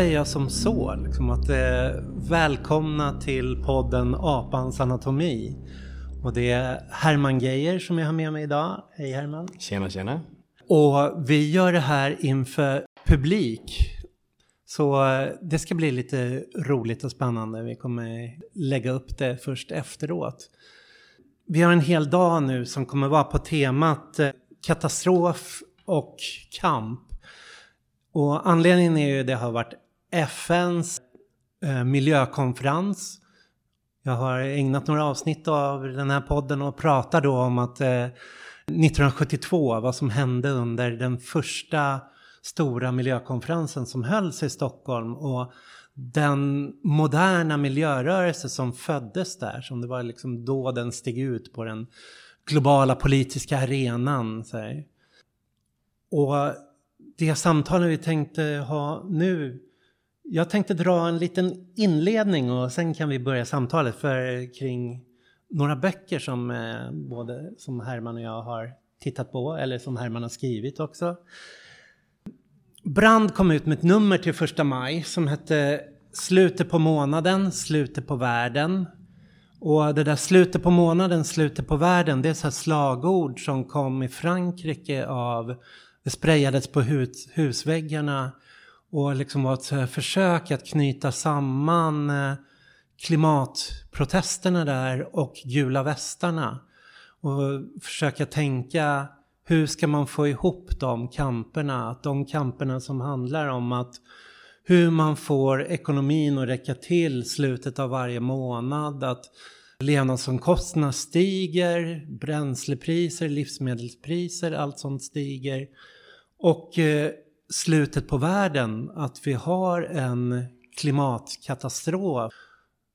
Jag som så, liksom att eh, välkomna till podden Apans anatomi. Och det är Herman Geijer som jag har med mig idag. Hej Herman. Tjena, tjena. Och vi gör det här inför publik. Så eh, det ska bli lite roligt och spännande. Vi kommer lägga upp det först efteråt. Vi har en hel dag nu som kommer vara på temat eh, katastrof och kamp. Och anledningen är ju det har varit FNs eh, miljökonferens. Jag har ägnat några avsnitt av den här podden och pratar då om att eh, 1972, vad som hände under den första stora miljökonferensen som hölls i Stockholm och den moderna miljörörelse som föddes där, som det var liksom då den steg ut på den globala politiska arenan. Så här. Och det samtalet vi tänkte ha nu, jag tänkte dra en liten inledning och sen kan vi börja samtalet för kring några böcker som eh, både som Herman och jag har tittat på eller som Herman har skrivit också. Brand kom ut med ett nummer till första maj som hette Slutet på månaden, slutet på världen. Och det där slutet på månaden, slutet på världen, det är så här slagord som kom i Frankrike av, det sprayades på hus, husväggarna och liksom var ett eh, försök att knyta samman eh, klimatprotesterna där och gula västarna. Och försöka tänka hur ska man få ihop de kamperna? De kamperna som handlar om att hur man får ekonomin att räcka till slutet av varje månad, att levnadsomkostnaderna stiger, bränslepriser, livsmedelspriser, allt sånt stiger. Och eh, slutet på världen, att vi har en klimatkatastrof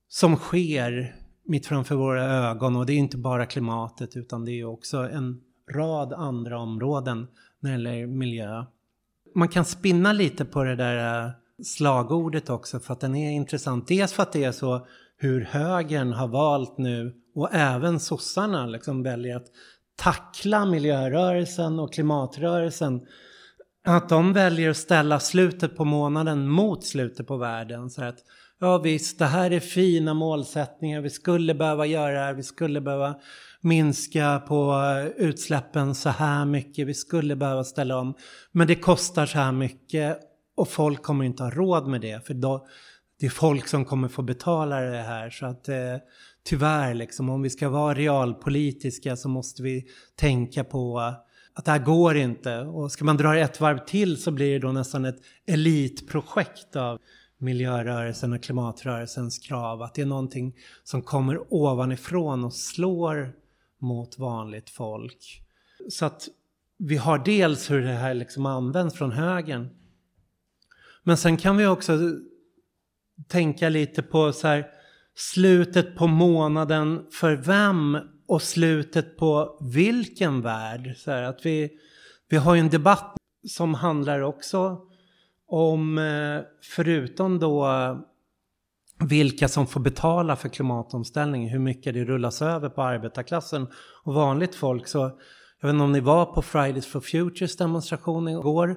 som sker mitt framför våra ögon och det är inte bara klimatet utan det är också en rad andra områden när det gäller miljö. Man kan spinna lite på det där eh, slagordet också för att den är intressant. Dels för att det är så hur högern har valt nu och även sossarna liksom väljer att tackla miljörörelsen och klimatrörelsen. Att de väljer att ställa slutet på månaden mot slutet på världen. Så att ja visst, det här är fina målsättningar, vi skulle behöva göra det här, vi skulle behöva minska på eh, utsläppen så här mycket, vi skulle behöva ställa om. Men det kostar så här mycket och folk kommer inte ha råd med det. För då, det är folk som kommer få betala det här. Så att eh, tyvärr, liksom, om vi ska vara realpolitiska så måste vi tänka på att det här går inte. Och ska man dra det ett varv till så blir det då nästan ett elitprojekt av miljörörelsen och klimatrörelsens krav. Att det är någonting som kommer ovanifrån och slår mot vanligt folk. Så att vi har dels hur det här liksom används från högern. Men sen kan vi också tänka lite på så här, slutet på månaden för vem och slutet på vilken värld. Så här, att vi, vi har ju en debatt som handlar också om, eh, förutom då vilka som får betala för klimatomställningen, hur mycket det rullas över på arbetarklassen och vanligt folk. Så jag vet inte om ni var på Fridays for Futures demonstration igår.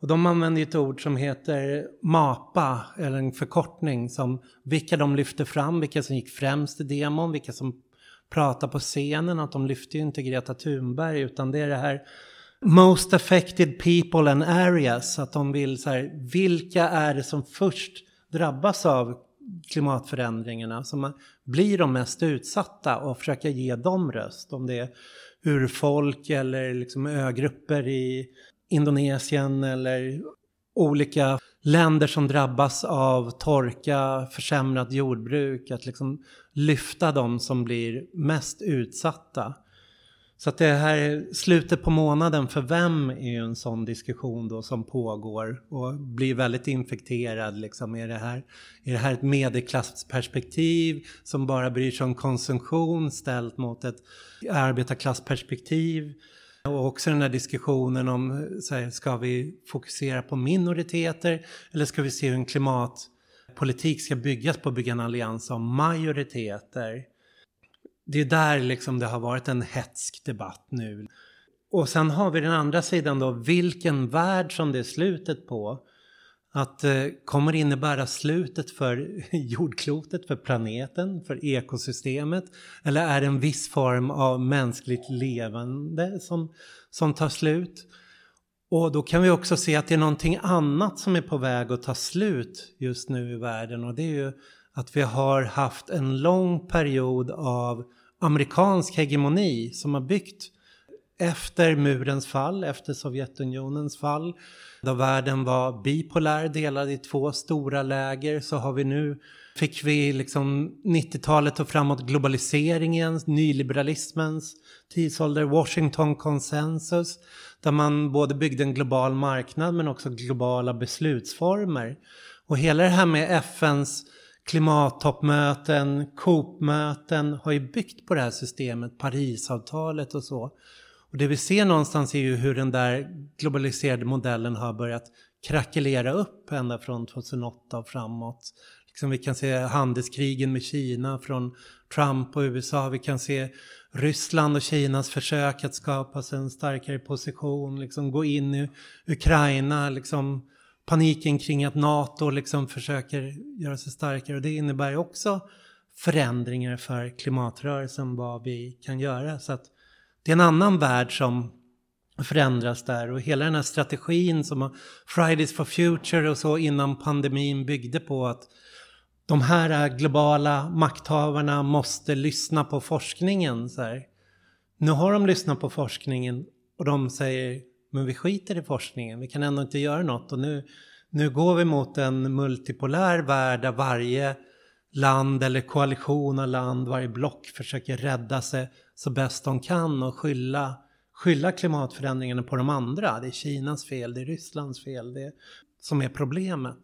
Och de använder ett ord som heter MAPA, eller en förkortning som vilka de lyfter fram, vilka som gick främst i demon, vilka som prata på scenen. Att de lyfter ju inte Greta Thunberg utan det är det här Most affected people and areas. Att de vill så här, vilka är det som först drabbas av klimatförändringarna som blir de mest utsatta och försöka ge dem röst. Om det är urfolk eller liksom ögrupper i Indonesien eller olika länder som drabbas av torka, försämrat jordbruk. Att liksom lyfta de som blir mest utsatta. Så att det här slutet på månaden för vem är ju en sån diskussion då som pågår och blir väldigt infekterad liksom. Är det här, är det här ett medelklassperspektiv som bara bryr sig om konsumtion ställt mot ett arbetarklassperspektiv? Och också den här diskussionen om, så här, ska vi fokusera på minoriteter eller ska vi se hur en klimatpolitik ska byggas på att bygga en allians av majoriteter? det är där liksom det har varit en hetsk debatt nu. Och sen har vi den andra sidan då, vilken värld som det är slutet på. Att det eh, kommer innebära slutet för jordklotet, för planeten, för ekosystemet. Eller är det en viss form av mänskligt levande som, som tar slut? Och då kan vi också se att det är någonting annat som är på väg att ta slut just nu i världen. Och det är ju att vi har haft en lång period av amerikansk hegemoni som har byggt efter murens fall, efter Sovjetunionens fall, då världen var bipolär, delad i två stora läger, så har vi nu, fick vi liksom 90-talet och framåt globaliseringens, nyliberalismens tidsålder, Washington konsensus, där man både byggde en global marknad men också globala beslutsformer. Och hela det här med FNs klimattoppmöten, COP-möten har ju byggt på det här systemet, Parisavtalet och så. Och det vi ser någonstans är ju hur den där globaliserade modellen har börjat krackelera upp ända från 2008 och framåt. Liksom vi kan se handelskrigen med Kina från Trump och USA. Vi kan se Ryssland och Kinas försök att skapa sig en starkare position, liksom gå in i Ukraina, liksom paniken kring att NATO liksom försöker göra sig starkare och det innebär också förändringar för klimatrörelsen vad vi kan göra. Så att det är en annan värld som förändras där och hela den här strategin som Fridays for Future och så innan pandemin byggde på att de här globala makthavarna måste lyssna på forskningen. Så här. Nu har de lyssnat på forskningen och de säger men vi skiter i forskningen, vi kan ändå inte göra något och nu, nu går vi mot en multipolär värld där varje land eller koalition av land, varje block försöker rädda sig så bäst de kan och skylla, skylla klimatförändringarna på de andra. Det är Kinas fel, det är Rysslands fel, det är, som är problemet.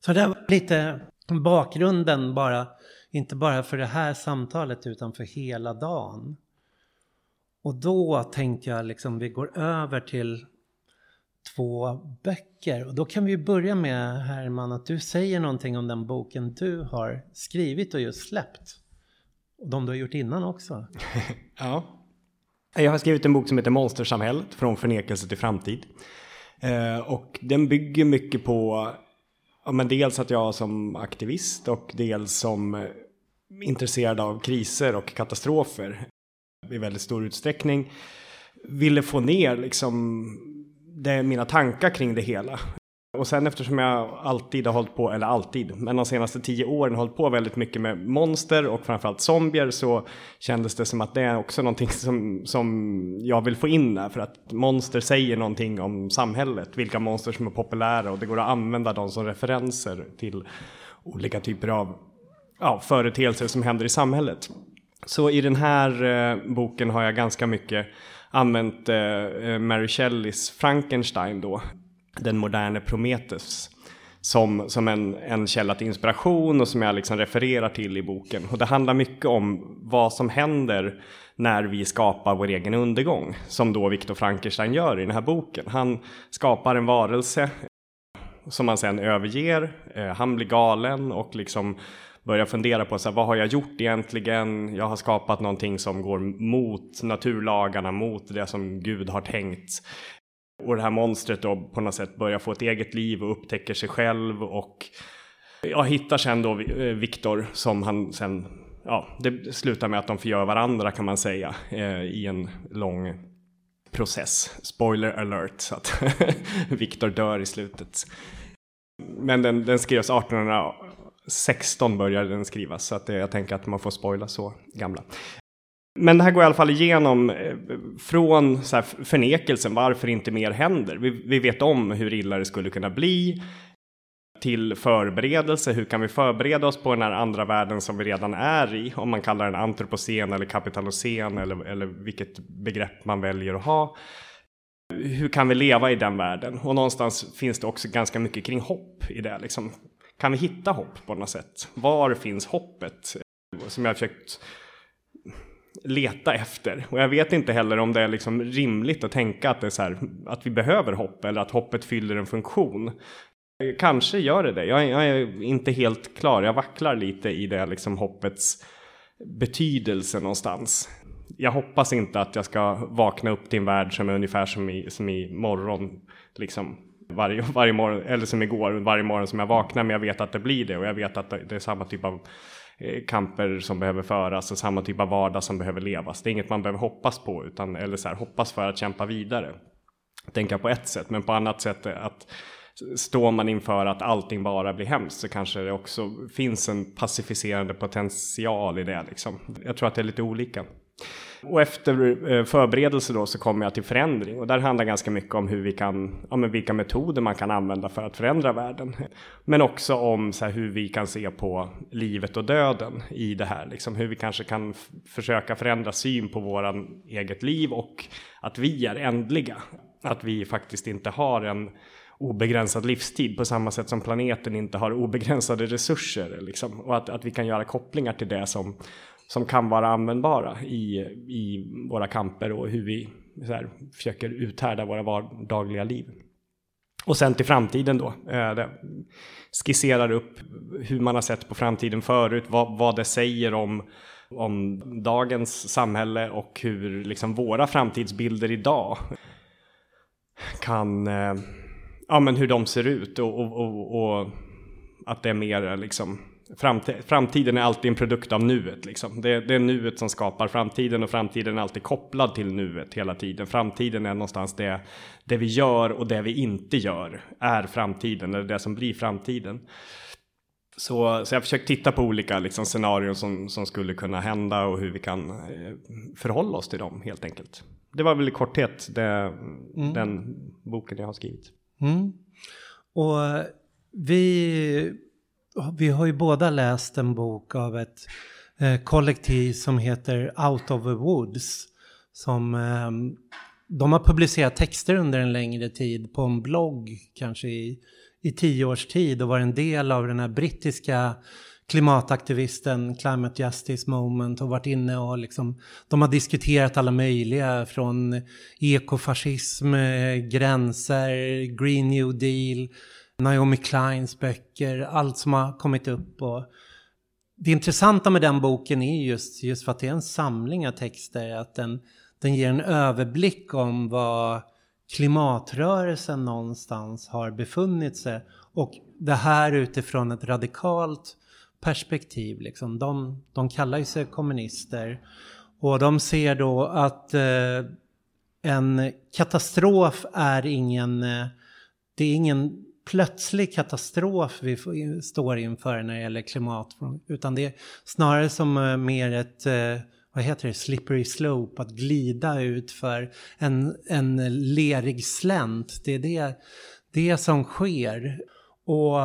Så det var lite bakgrunden bara, inte bara för det här samtalet utan för hela dagen. Och då tänkte jag liksom vi går över till två böcker. Och då kan vi börja med Herman att du säger någonting om den boken du har skrivit och just släppt. Och de du har gjort innan också. ja. Jag har skrivit en bok som heter Monstersamhället från förnekelse till framtid. Eh, och den bygger mycket på ja, men dels att jag som aktivist och dels som intresserad av kriser och katastrofer i väldigt stor utsträckning ville få ner liksom det, mina tankar kring det hela. Och sen eftersom jag alltid har hållit på, eller alltid, men de senaste tio åren har hållit på väldigt mycket med monster och framförallt zombier så kändes det som att det är också någonting som, som jag vill få in där för att monster säger någonting om samhället, vilka monster som är populära och det går att använda dem som referenser till olika typer av ja, företeelser som händer i samhället. Så i den här eh, boken har jag ganska mycket använt eh, eh Mary Shelleys Frankenstein då, den moderne Prometheus, som, som en, en källa till inspiration och som jag liksom refererar till i boken. Och det handlar mycket om vad som händer när vi skapar vår egen undergång, som då Viktor Frankenstein gör i den här boken. Han skapar en varelse som han sen överger, eh, han blir galen och liksom börjar fundera på så här, vad har jag gjort egentligen? Jag har skapat någonting som går mot naturlagarna, mot det som Gud har tänkt. Och det här monstret då på något sätt börjar få ett eget liv och upptäcker sig själv och ja, hittar sen då eh, Viktor som han sen, ja, det slutar med att de förgör varandra kan man säga eh, i en lång process. Spoiler alert, så att Viktor dör i slutet. Men den, den skrevs 1800 16 började den skrivas, så att jag tänker att man får spoila så gamla. Men det här går i alla fall igenom eh, från så förnekelsen, varför inte mer händer. Vi, vi vet om hur illa det skulle kunna bli. till förberedelse. Hur kan vi förbereda oss på den här andra världen som vi redan är i? Om man kallar den antropocen eller kapitalocen eller, eller vilket begrepp man väljer att ha. Hur kan vi leva i den världen? Och någonstans finns det också ganska mycket kring hopp i det. Liksom. Kan vi hitta hopp på något sätt? Var finns hoppet? Som jag har försökt leta efter. Och jag vet inte heller om det är liksom rimligt att tänka att, det är så här, att vi behöver hopp eller att hoppet fyller en funktion. Kanske gör det det. Jag är, jag är inte helt klar. Jag vacklar lite i det liksom hoppets betydelse någonstans. Jag hoppas inte att jag ska vakna upp till en värld som är ungefär som i, som i morgon. Liksom varje, varje morgon, eller som igår, varje morgon som jag vaknar. Men jag vet att det blir det och jag vet att det är samma typ av Eh, kamper som behöver föras och samma typ av vardag som behöver levas. Det är inget man behöver hoppas på, utan, eller så här, hoppas för att kämpa vidare. Tänka på ett sätt, men på annat sätt eh, att står man inför att allting bara blir hemskt så kanske det också finns en pacificerande potential i det. Liksom. Jag tror att det är lite olika. Och efter eh, förberedelse då så kommer jag till förändring och där handlar ganska mycket om hur vi kan, ja, men vilka metoder man kan använda för att förändra världen. Men också om så här, hur vi kan se på livet och döden i det här, liksom hur vi kanske kan försöka förändra syn på våran eget liv och att vi är ändliga. Att vi faktiskt inte har en obegränsad livstid på samma sätt som planeten inte har obegränsade resurser. Liksom. Och att, att vi kan göra kopplingar till det som som kan vara användbara i, i våra kamper och hur vi så här, försöker uthärda våra vardagliga liv. Och sen till framtiden då. Eh, skisserar upp hur man har sett på framtiden förut, vad, vad det säger om, om dagens samhälle och hur liksom våra framtidsbilder idag kan, eh, ja men hur de ser ut och, och, och, och att det är mer liksom framtiden är alltid en produkt av nuet. Liksom. Det, det, är nuet som skapar framtiden och framtiden är alltid kopplad till nuet hela tiden. Framtiden är någonstans det, det vi gör och det vi inte gör är framtiden, eller det som blir framtiden. Så, så jag har försökt titta på olika liksom, scenarion som, som skulle kunna hända och hur vi kan eh, förhålla oss till dem helt enkelt. Det var väl i korthet det, mm. den boken jag har skrivit. Mm. Och vi vi har ju båda läst en bok av ett eh, kollektiv som heter Out of the Woods. Som, eh, de har publicerat texter under en längre tid på en blogg, kanske i, i tio års tid och var en del av den här brittiska klimataktivisten Climate Justice Moment och varit inne och liksom, de har diskuterat alla möjliga från ekofascism, eh, gränser, Green New Deal, Naomi Kleins böcker, allt som har kommit upp. Och det intressanta med den boken är just, just för att det är en samling av texter, att den, den ger en överblick om vad klimatrörelsen någonstans har befunnit sig. Och det här utifrån ett radikalt perspektiv. Liksom. De, de kallar ju sig kommunister. Och de ser då att eh, en katastrof är ingen, eh, det är ingen plötslig katastrof vi står inför när det gäller klimat. Utan det är snarare som eh, mer ett, eh, vad heter det, slippery slope, att glida ut för en, en lerig slänt. Det är det, det som sker. Och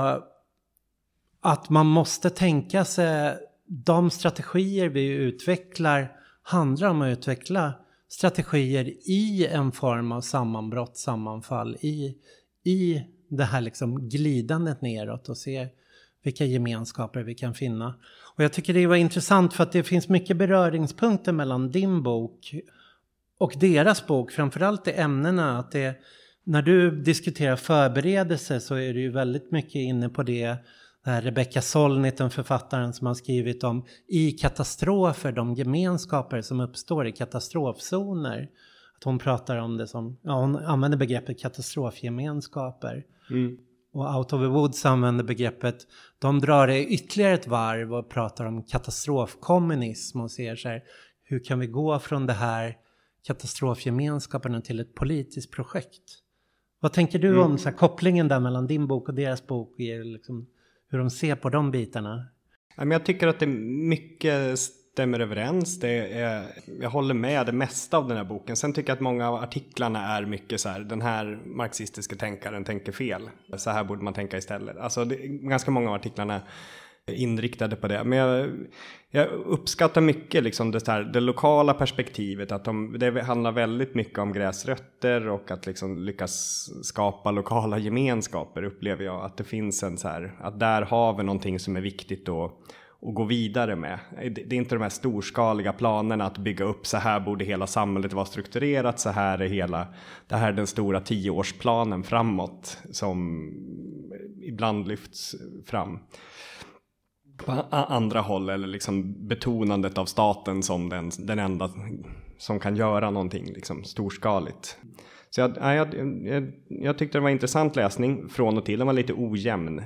att man måste tänka sig de strategier vi utvecklar handlar om att utveckla strategier i en form av sammanbrott, sammanfall, i, i det här liksom glidandet neråt och se vilka gemenskaper vi kan finna. Och jag tycker det var intressant för att det finns mycket beröringspunkter mellan din bok och deras bok, framförallt i ämnena. Att det, när du diskuterar förberedelse så är du ju väldigt mycket inne på det där Rebecca Solnit, författaren som har skrivit om i katastrofer, de gemenskaper som uppstår i katastrofzoner. Att hon pratar om det som, ja hon använder begreppet katastrofgemenskaper. Mm. Och Out of the Woods använder begreppet, de drar det ytterligare ett varv och pratar om katastrofkommunism och ser så här, hur kan vi gå från det här katastrofgemenskaperna till ett politiskt projekt? Vad tänker du mm. om så här, kopplingen där mellan din bok och deras bok? Liksom, hur de ser på de bitarna? Jag tycker att det är mycket stämmer överens. Det är, jag håller med det mesta av den här boken. Sen tycker jag att många av artiklarna är mycket så här, den här marxistiska tänkaren tänker fel. Så här borde man tänka istället. Alltså det, ganska många av artiklarna är inriktade på det. Men jag, jag uppskattar mycket liksom det, här, det lokala perspektivet. Att de, det handlar väldigt mycket om gräsrötter och att liksom lyckas skapa lokala gemenskaper upplever jag. Att det finns en så här, att där har vi någonting som är viktigt då och gå vidare med. Det är inte de här storskaliga planerna att bygga upp så här borde hela samhället vara strukturerat, så här är hela, det här är den stora tioårsplanen framåt som ibland lyfts fram. På andra håll eller liksom betonandet av staten som den, den enda som kan göra någonting liksom storskaligt. Så jag, jag, jag, jag tyckte det var intressant läsning från och till. Den var lite ojämn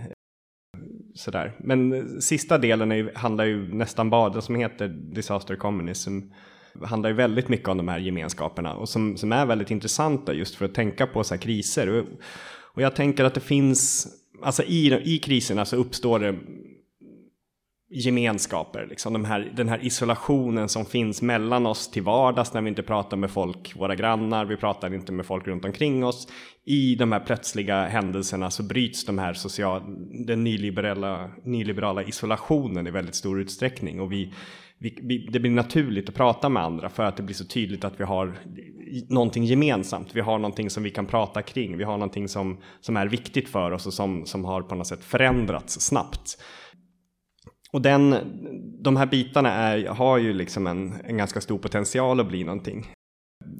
sådär. Men sista delen är, handlar ju nästan bara, det som heter Disaster Communism, handlar ju väldigt mycket om de här gemenskaperna och som, som är väldigt intressanta just för att tänka på så här kriser. Och, och jag tänker att det finns, alltså i, i kriserna så uppstår det gemenskaper, liksom de här, den här isolationen som finns mellan oss till vardags när vi inte pratar med folk, våra grannar, vi pratar inte med folk runt omkring oss. I de här plötsliga händelserna så bryts de här social, den nyliberala, nyliberala isolationen i väldigt stor utsträckning och vi, vi, vi, det blir naturligt att prata med andra för att det blir så tydligt att vi har någonting gemensamt. Vi har någonting som vi kan prata kring. Vi har någonting som, som är viktigt för oss och som, som har på något sätt förändrats snabbt. Och den, de här bitarna är, har ju liksom en, en ganska stor potential att bli någonting.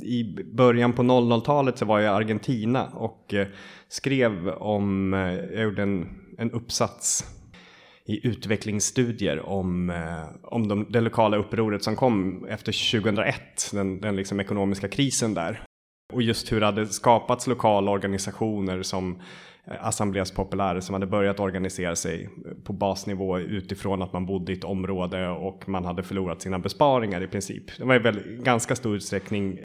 I början på 00-talet så var jag i Argentina och eh, skrev om, eh, jag gjorde en, en uppsats i utvecklingsstudier om, eh, om de, det lokala upproret som kom efter 2001, den, den liksom ekonomiska krisen där. Och just hur det hade skapats lokala organisationer som Eh, Assembleas Populär som hade börjat organisera sig eh, på basnivå utifrån att man bodde i ett område och man hade förlorat sina besparingar i princip. Det var i ganska stor utsträckning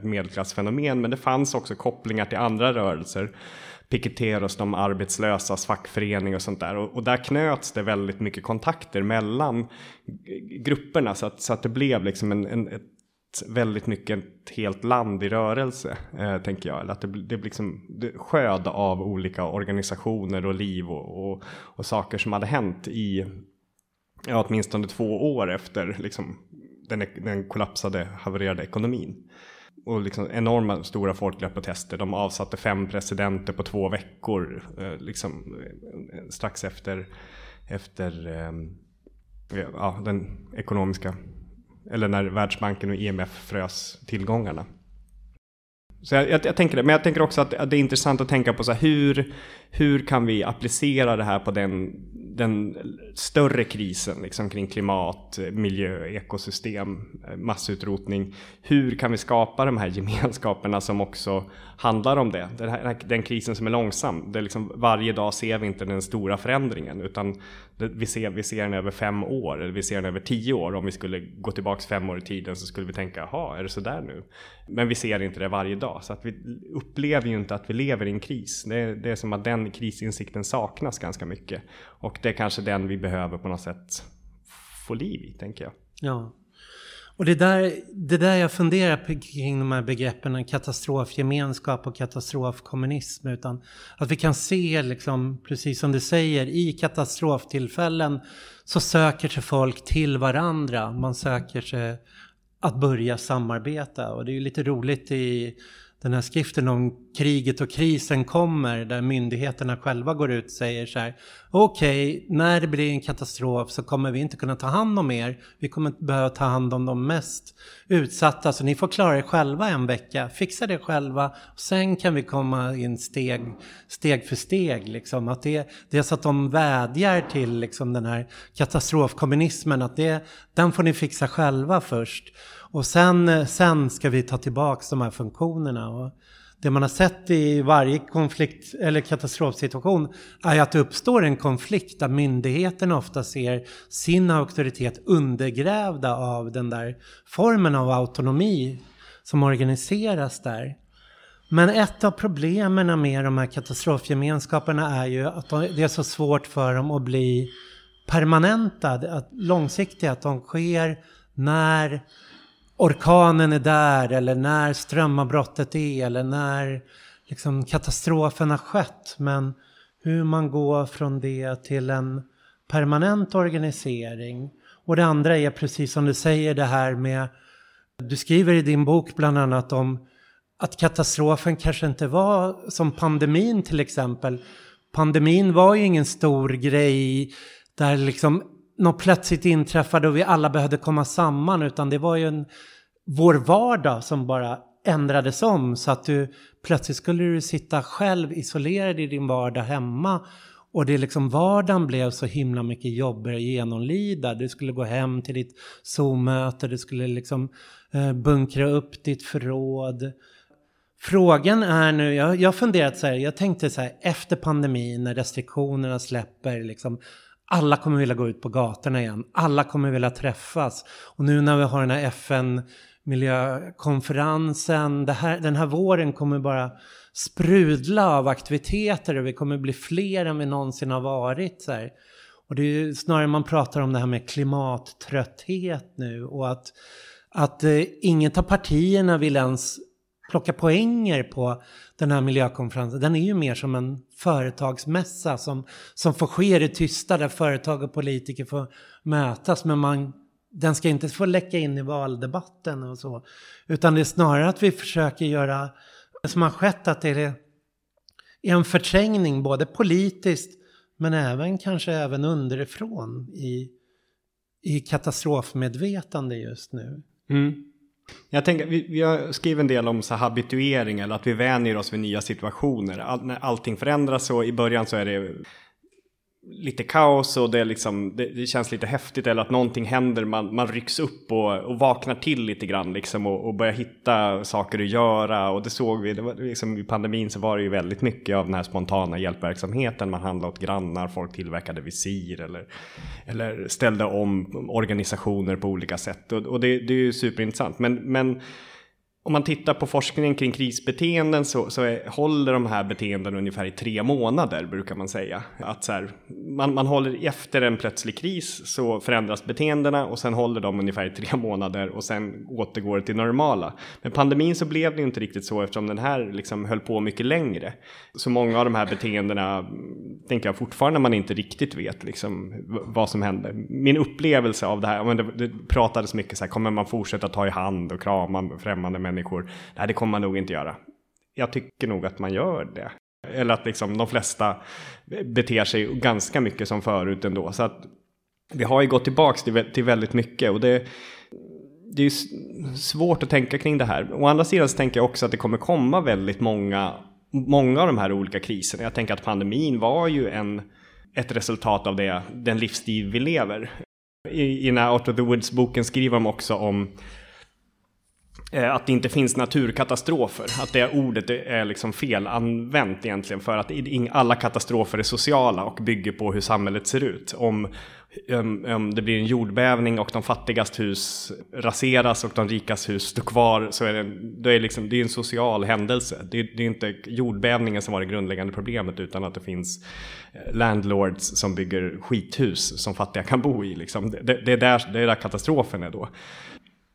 ett medelklassfenomen men det fanns också kopplingar till andra rörelser. Piketeros, de arbetslösas fackförening och sånt där. Och, och, där knöts det väldigt mycket kontakter mellan grupperna så att, så att det blev liksom en, en, ett väldigt mycket ett helt land i rörelse, eh, tänker jag. Eller att det, det blir liksom det sköd av olika organisationer och liv och, och, och, saker som hade hänt i ja, åtminstone två år efter liksom, den, den kollapsade, havererade ekonomin. Och liksom enorma stora folkliga protester. De avsatte fem presidenter på två veckor, eh, liksom, eh, strax efter, efter eh, ja, den ekonomiska eller när Världsbanken och IMF frös tillgångarna. Så jag, jag, jag, tänker det, men jag tänker också att, att, det är intressant att tänka på så här, hur, hur kan vi applicera det här på den, den större krisen liksom kring klimat, miljö, ekosystem, massutrotning. Hur kan vi skapa de här gemenskaperna som också handlar om det? Den, här, den krisen som är långsam. Det är liksom, varje dag ser vi inte den stora förändringen utan vi, ser, vi ser den över fem år eller vi ser den över tio år. Om vi skulle gå tillbaka fem år i tiden så skulle vi tänka, jaha, är det sådär nu? Men vi ser inte det varje dag så att vi upplever ju inte att vi lever i en kris. Det, det är som att den krisinsikten saknas ganska mycket. Och det är kanske den vi behöver på något sätt få liv i, tänker jag. Ja. Och det där, det där jag funderar kring de här begreppen katastrofgemenskap och katastrofkommunism. Utan att vi kan se, liksom, precis som du säger, i katastroftillfällen så söker sig folk till varandra. Man söker sig att börja samarbeta. Och det är ju lite roligt i den här skriften om kriget och krisen kommer där myndigheterna själva går ut och säger så här okej, okay, när det blir en katastrof så kommer vi inte kunna ta hand om er. Vi kommer behöva ta hand om de mest utsatta så ni får klara er själva en vecka. Fixa det själva och sen kan vi komma in steg, steg för steg. Liksom. Att det, det är så att de vädjar till liksom, den här katastrofkommunismen att det, den får ni fixa själva först. Och sen, eh, sen ska vi ta tillbaka de här funktionerna. Och det man har sett i varje konflikt eller katastrofsituation är att det uppstår en konflikt där myndigheterna ofta ser sin auktoritet undergrävda av den där formen av autonomi som organiseras där. Men ett av problemen med de här katastrofgemenskaperna är ju att det är så svårt för dem att bli permanenta, att långsiktiga, att de sker när orkanen är där eller när strömavbrottet är eller när liksom katastrofen har skett. Men hur man går från det till en permanent organisering. Och det andra är precis som du säger det här med, du skriver i din bok bland annat om att katastrofen kanske inte var som pandemin till exempel. Pandemin var ju ingen stor grej där liksom något plötsligt inträffade och vi alla behövde komma samman utan det var ju en, vår vardag som bara ändrades om så att du plötsligt skulle du sitta själv isolerad i din vardag hemma och det liksom vardagen blev så himla mycket jobbigare att genomlida. Du skulle gå hem till ditt Zoom-möte, du skulle liksom eh, bunkra upp ditt förråd. Frågan är nu, jag, jag har funderat så här, jag tänkte så här efter pandemin när restriktionerna släpper, liksom, alla kommer vilja gå ut på gatorna igen. Alla kommer vilja träffas. Och nu när vi har den här FN miljökonferensen, här, den här våren kommer bara sprudla av aktiviteter och vi kommer bli fler än vi någonsin har varit. Så här. Och det är ju snarare man pratar om det här med klimattrötthet nu och att, att eh, inget av partierna vill ens plocka poänger på den här miljökonferensen. Den är ju mer som en företagsmässa som, som får ske i det tysta där företag och politiker får mötas. Men man, den ska inte få läcka in i valdebatten och så. Utan det är snarare att vi försöker göra det som har skett att det är en förträngning både politiskt men även kanske även underifrån i, i katastrofmedvetande just nu. Mm. Jag tänker, vi, vi har skrivit en del om så habituering eller att vi vänjer oss vid nya situationer. All, när allting förändras så i början så är det lite kaos och det, liksom, det, det, känns lite häftigt eller att någonting händer, man, man rycks upp och, och vaknar till lite grann liksom och, och börjar hitta saker att göra. Och det såg vi, det var, liksom, i pandemin så var det ju väldigt mycket av den här spontana hjälpverksamheten, man handlade åt grannar, folk tillverkade visir eller, eller ställde om organisationer på olika sätt. Och, och det, det är ju superintressant. Men, men om man tittar på forskningen kring krisbeteenden så, så är, håller de här beteendena ungefär i tre månader brukar man säga. Att så här, man, man håller efter en plötslig kris så förändras beteendena och sen håller de ungefär i tre månader och sen återgår det till normala. Men pandemin så blev det ju inte riktigt så eftersom den här liksom höll på mycket längre. Så många av de här beteendena tänker jag fortfarande man inte riktigt vet liksom vad som händer. Min upplevelse av det här, men det, det pratades mycket så här, kommer man fortsätta ta i hand och krama främmande människor människor. Nej, det kommer man nog inte göra. Jag tycker nog att man gör det. Eller att liksom de flesta beter sig ganska mycket som förut ändå. Så att vi har ju gått tillbaks till, väldigt mycket och det, det är svårt att tänka kring det här. Å andra sidan så tänker jag också att det kommer komma väldigt många, många av de här olika kriserna. Jag tänker att pandemin var ju en, ett resultat av det, den livsstil vi lever. I, i den här Out of the Woods-boken skriver de också om Eh, att det inte finns naturkatastrofer. Att det ordet är liksom felanvänt egentligen för att alla katastrofer är sociala och bygger på hur samhället ser ut. Om, om, om det blir en jordbävning och de fattigas hus raseras och de rikas hus står kvar så är det, det, är liksom, det är en social händelse. Det, det är inte jordbävningen som var det grundläggande problemet utan att det finns eh, landlords som bygger skithus som fattiga kan bo i. Liksom. Det, det, är där, det är där katastrofen är då.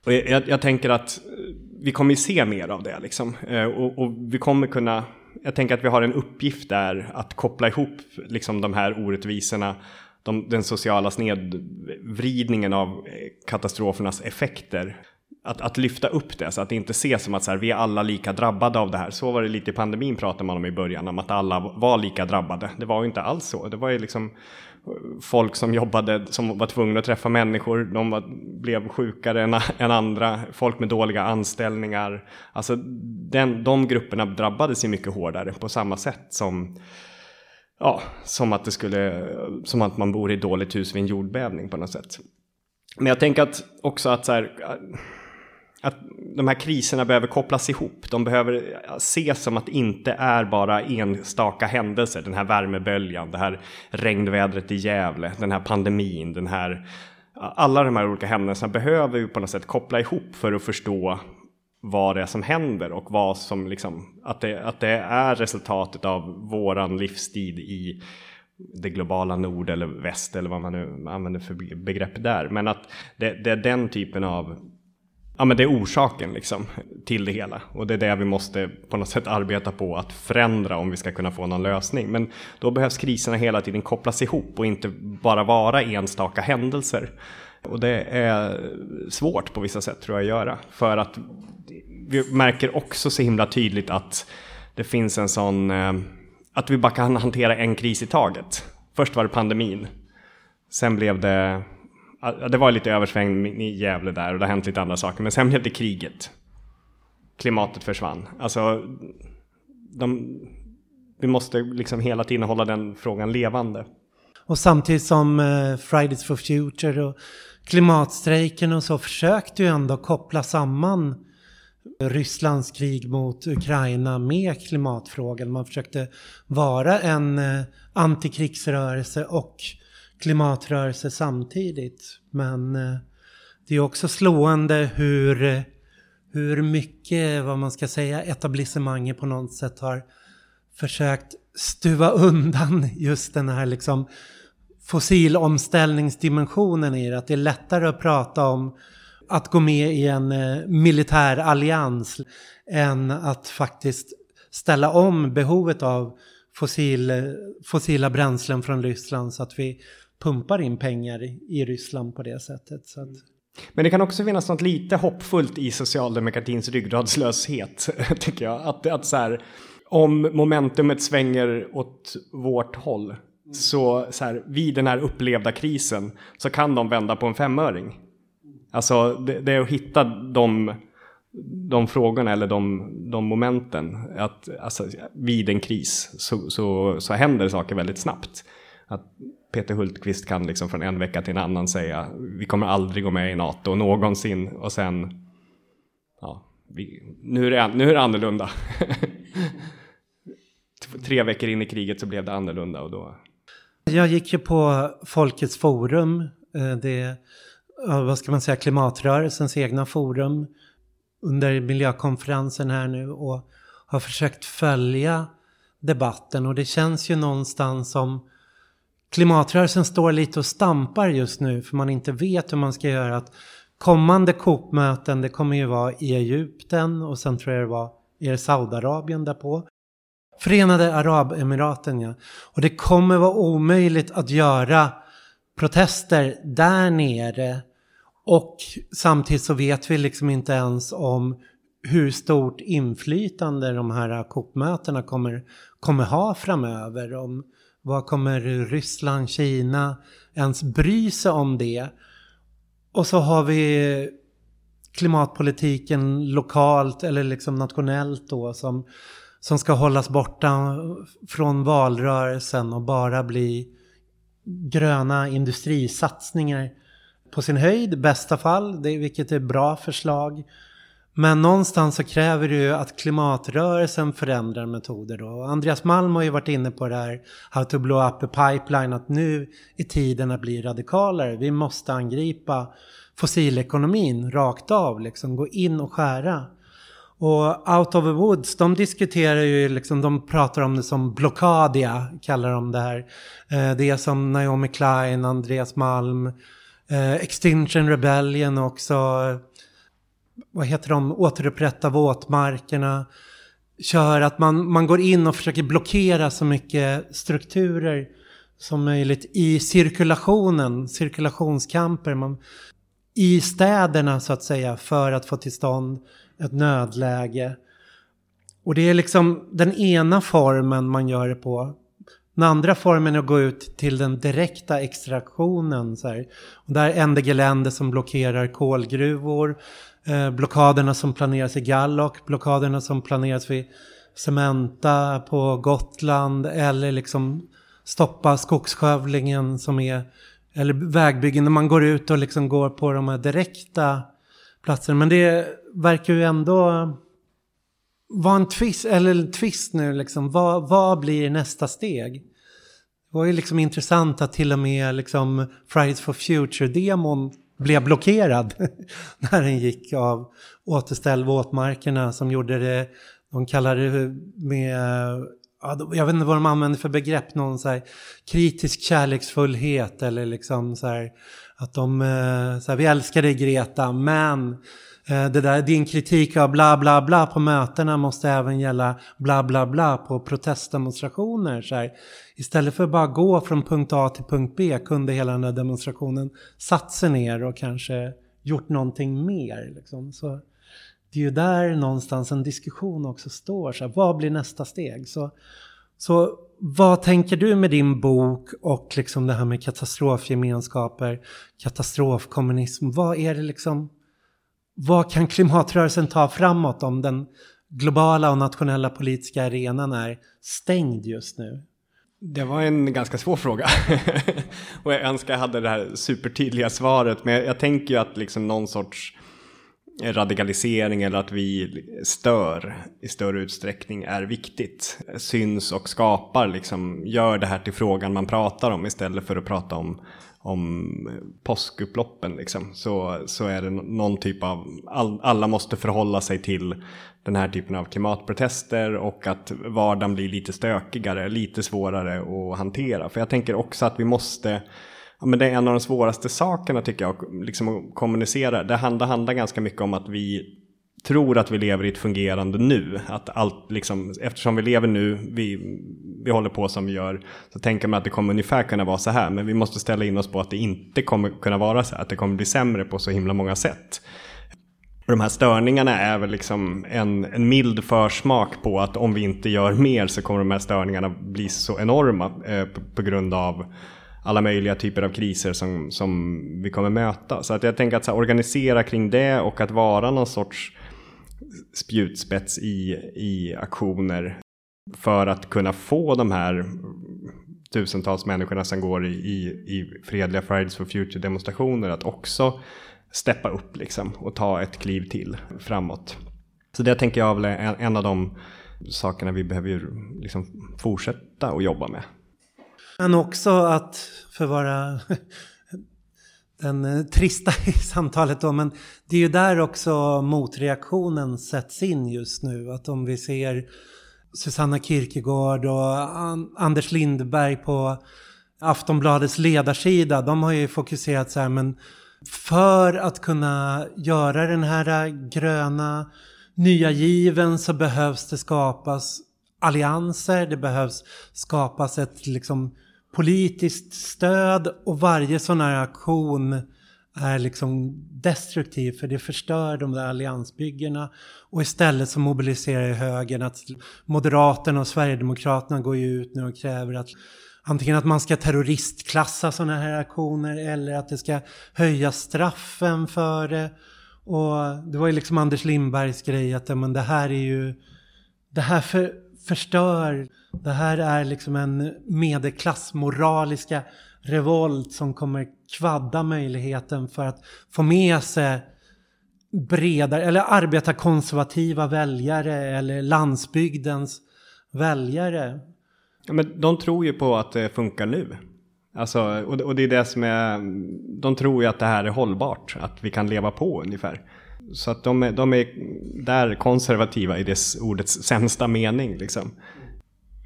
Och jag, jag, tänker att eh, vi kommer se mer av det liksom. Eh, och, och, vi kommer kunna, jag tänker att vi har en uppgift där att koppla ihop liksom de här orättvisorna, de, den sociala snedvridningen av eh, katastrofernas effekter. Att, att lyfta upp det så att det inte ses som att så här, vi är alla lika drabbade av det här. Så var det lite i pandemin pratade man om i början, om att alla var lika drabbade. Det var ju inte alls så. Det var ju liksom folk som jobbade, som var tvungna att träffa människor, de var, blev sjukare än, än, andra, folk med dåliga anställningar. Alltså den, de grupperna drabbades ju mycket hårdare på samma sätt som Ja, som att det skulle, som att man bor i ett dåligt hus vid en jordbävning på något sätt. Men jag tänker att också att så här, att de här kriserna behöver kopplas ihop. De behöver ses som att det inte är bara enstaka händelser. Den här värmeböljan, det här regnvädret i Gävle, den här pandemin, den här... Alla de här olika händelserna behöver vi på något sätt koppla ihop för att förstå vad det är som händer och vad som liksom, att det, att det är resultatet av våran livstid i det globala nord eller väst eller vad man nu använder för begrepp där. Men att det, det är den typen av Ja men det är orsaken liksom till det hela och det är det vi måste på något sätt arbeta på att förändra om vi ska kunna få någon lösning. Men då behövs kriserna hela tiden kopplas ihop och inte bara vara enstaka händelser. Och det är svårt på vissa sätt tror jag att göra. För att vi märker också så himla tydligt att det finns en sån, eh, att vi bara kan hantera en kris i taget. Först var det pandemin. Sen blev det, det var lite översvängning i Gävle där och det har hänt lite andra saker. Men sen blev det kriget. Klimatet försvann. Alltså, de, vi måste liksom hela tiden hålla den frågan levande. Och samtidigt som eh, Fridays for Future och klimatstrejken och så försökte ju ändå koppla samman Rysslands krig mot Ukraina med klimatfrågan. Man försökte vara en eh, antikrigsrörelse och klimatrörelse samtidigt. Men eh, det är också slående hur, eh, hur mycket, vad man ska säga, etablissemanget på något sätt har försökt stuva undan just den här liksom fossilomställningsdimensionen i det. Att det är lättare att prata om att gå med i en eh, militär allians än att faktiskt ställa om behovet av fossil, fossila bränslen från Ryssland så att vi pumpar in pengar i Ryssland på det sättet. Så att... Men det kan också finnas något lite hoppfullt i socialdemokratins ryggradslöshet, tycker jag. Att, att så här, om momentumet svänger åt vårt håll, så, så här, vid den här upplevda krisen så kan de vända på en femöring. Alltså det, det är att hitta de, de frågorna eller de, de momenten. Att, alltså, vid en kris så, så, så händer saker väldigt snabbt. Att Peter Hultqvist kan liksom från en vecka till en annan säga vi kommer aldrig gå med i NATO någonsin och sen ja, vi, nu, är det, nu är det annorlunda. Tre veckor in i kriget så blev det annorlunda och då. Jag gick ju på Folkets forum. Eh, det vad ska man säga, klimatrörelsens egna forum under miljökonferensen här nu och har försökt följa debatten och det känns ju någonstans som klimatrörelsen står lite och stampar just nu för man inte vet hur man ska göra. Att kommande COP-möten det kommer ju vara i Egypten och sen tror jag det var i Saudiarabien därpå. Förenade Arabemiraten ja. Och det kommer vara omöjligt att göra protester där nere och samtidigt så vet vi liksom inte ens om hur stort inflytande de här COP-mötena kommer, kommer ha framöver. Om vad kommer Ryssland, Kina ens bry sig om det? Och så har vi klimatpolitiken lokalt eller liksom nationellt då som, som ska hållas borta från valrörelsen och bara bli gröna industrisatsningar på sin höjd, bästa fall, det, vilket är bra förslag. Men någonstans så kräver det ju att klimatrörelsen förändrar metoder då. Andreas Malm har ju varit inne på det här How to blow up a pipeline, att nu är tiden att bli radikalare. Vi måste angripa fossilekonomin rakt av, liksom gå in och skära. Och Out of the Woods, de diskuterar ju liksom, de pratar om det som blockadia, kallar de det här. Eh, det är som Naomi Klein, Andreas Malm, eh, Extinction Rebellion också. Vad heter de? Återupprätta våtmarkerna. Kör att man, man går in och försöker blockera så mycket strukturer som möjligt i cirkulationen, cirkulationskamper. Man, I städerna så att säga för att få till stånd ett nödläge. Och det är liksom den ena formen man gör det på. Den andra formen är att gå ut till den direkta extraktionen. Så här. Och där är NDG som blockerar kolgruvor, eh, blockaderna som planeras i Gallock, blockaderna som planeras vid Cementa på Gotland eller liksom stoppa skogsskövlingen som är, eller vägbyggen när man går ut och liksom går på de här direkta platserna. Men det verkar ju ändå vara en twist, eller en twist nu liksom. Vad, vad blir nästa steg? Det var ju liksom intressant att till och med liksom Fridays for Future-demon blev blockerad när den gick av Återställ våtmarkerna som gjorde det, de kallade det med jag vet inte vad de använde för begrepp, någon så här kritisk kärleksfullhet eller liksom så här att de, eh, så här, vi älskar dig Greta, men Eh, det där, din kritik av bla bla bla på mötena måste även gälla bla bla bla på protestdemonstrationer. Så här. Istället för att bara gå från punkt A till punkt B kunde hela den där demonstrationen satt sig ner och kanske gjort någonting mer. Liksom. Så det är ju där någonstans en diskussion också står. Så här, vad blir nästa steg? Så, så vad tänker du med din bok och liksom det här med katastrofgemenskaper, katastrofkommunism? Vad är det liksom, vad kan klimatrörelsen ta framåt om den globala och nationella politiska arenan är stängd just nu? Det var en ganska svår fråga. och jag önskar jag hade det här supertydliga svaret. Men jag, jag tänker ju att liksom någon sorts radikalisering eller att vi stör i större utsträckning är viktigt. Syns och skapar, liksom, gör det här till frågan man pratar om istället för att prata om, om påskupploppen. Liksom. Så, så är det någon typ av, all, alla måste förhålla sig till den här typen av klimatprotester och att vardagen blir lite stökigare, lite svårare att hantera. För jag tänker också att vi måste Ja, men det är en av de svåraste sakerna tycker jag, liksom att kommunicera. Det handlar, handlar ganska mycket om att vi tror att vi lever i ett fungerande nu. Att allt liksom, eftersom vi lever nu, vi, vi håller på som vi gör, så tänker man att det kommer ungefär kunna vara så här. Men vi måste ställa in oss på att det inte kommer kunna vara så här, att det kommer bli sämre på så himla många sätt. Och de här störningarna är väl liksom en, en mild försmak på att om vi inte gör mer så kommer de här störningarna bli så enorma eh, på, på grund av alla möjliga typer av kriser som, som vi kommer möta. Så att jag tänker att här, organisera kring det och att vara någon sorts spjutspets i, i aktioner för att kunna få de här tusentals människorna som går i, i, i fredliga Fridays for Future demonstrationer att också steppa upp liksom och ta ett kliv till framåt. Så det tänker jag är en, en av de sakerna vi behöver liksom fortsätta att jobba med. Men också att, för att vara den eh, trista i samtalet då, men det är ju där också motreaktionen sätts in just nu. Att om vi ser Susanna Kierkegaard och Anders Lindberg på Aftonbladets ledarsida, de har ju fokuserat så här, men för att kunna göra den här gröna nya given så behövs det skapas allianser, det behövs skapas ett liksom politiskt stöd och varje sån här aktion är liksom destruktiv för det förstör de där alliansbyggena. Och istället så mobiliserar högern att Moderaterna och Sverigedemokraterna går ju ut nu och kräver att antingen att man ska terroristklassa sådana här aktioner eller att det ska höja straffen för det. Och det var ju liksom Anders Lindbergs grej att men det här är ju det här för, förstör. Det här är liksom en medelklassmoraliska revolt som kommer kvadda möjligheten för att få med sig bredare, eller arbetarkonservativa väljare eller landsbygdens väljare. Ja, men de tror ju på att det funkar nu. Alltså, och, och det är det som är, de tror ju att det här är hållbart, att vi kan leva på ungefär. Så att de är, de är där konservativa i det ordets sämsta mening. Liksom.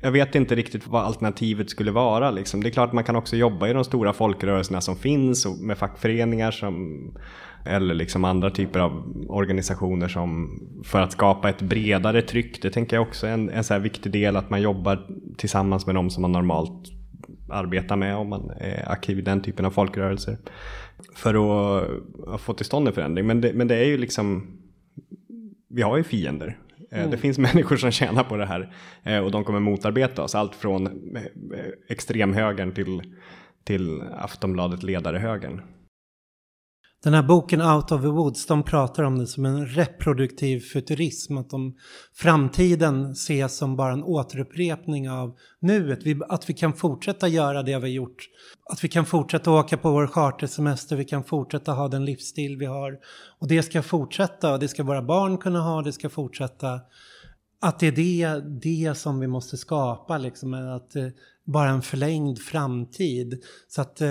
Jag vet inte riktigt vad alternativet skulle vara. Liksom. Det är klart man kan också jobba i de stora folkrörelserna som finns och med fackföreningar som, eller liksom andra typer av organisationer som för att skapa ett bredare tryck. Det tänker jag också är en, en så viktig del att man jobbar tillsammans med de som man normalt arbetar med om man är aktiv i den typen av folkrörelser för att få till stånd en förändring. Men det, men det är ju liksom, vi har ju fiender. Eh, mm. Det finns människor som tjänar på det här eh, och de kommer motarbeta oss. Allt från eh, extremhögern till, till Aftonbladet ledarehögern. Den här boken Out of the Woods, de pratar om det som en reproduktiv futurism. Att de, framtiden ses som bara en återupprepning av nuet. Vi, att vi kan fortsätta göra det vi har gjort. Att vi kan fortsätta åka på vår chartersemester, vi kan fortsätta ha den livsstil vi har. Och det ska fortsätta och det ska våra barn kunna ha, det ska fortsätta. Att det är det, det som vi måste skapa, liksom, att eh, bara en förlängd framtid. Så att eh,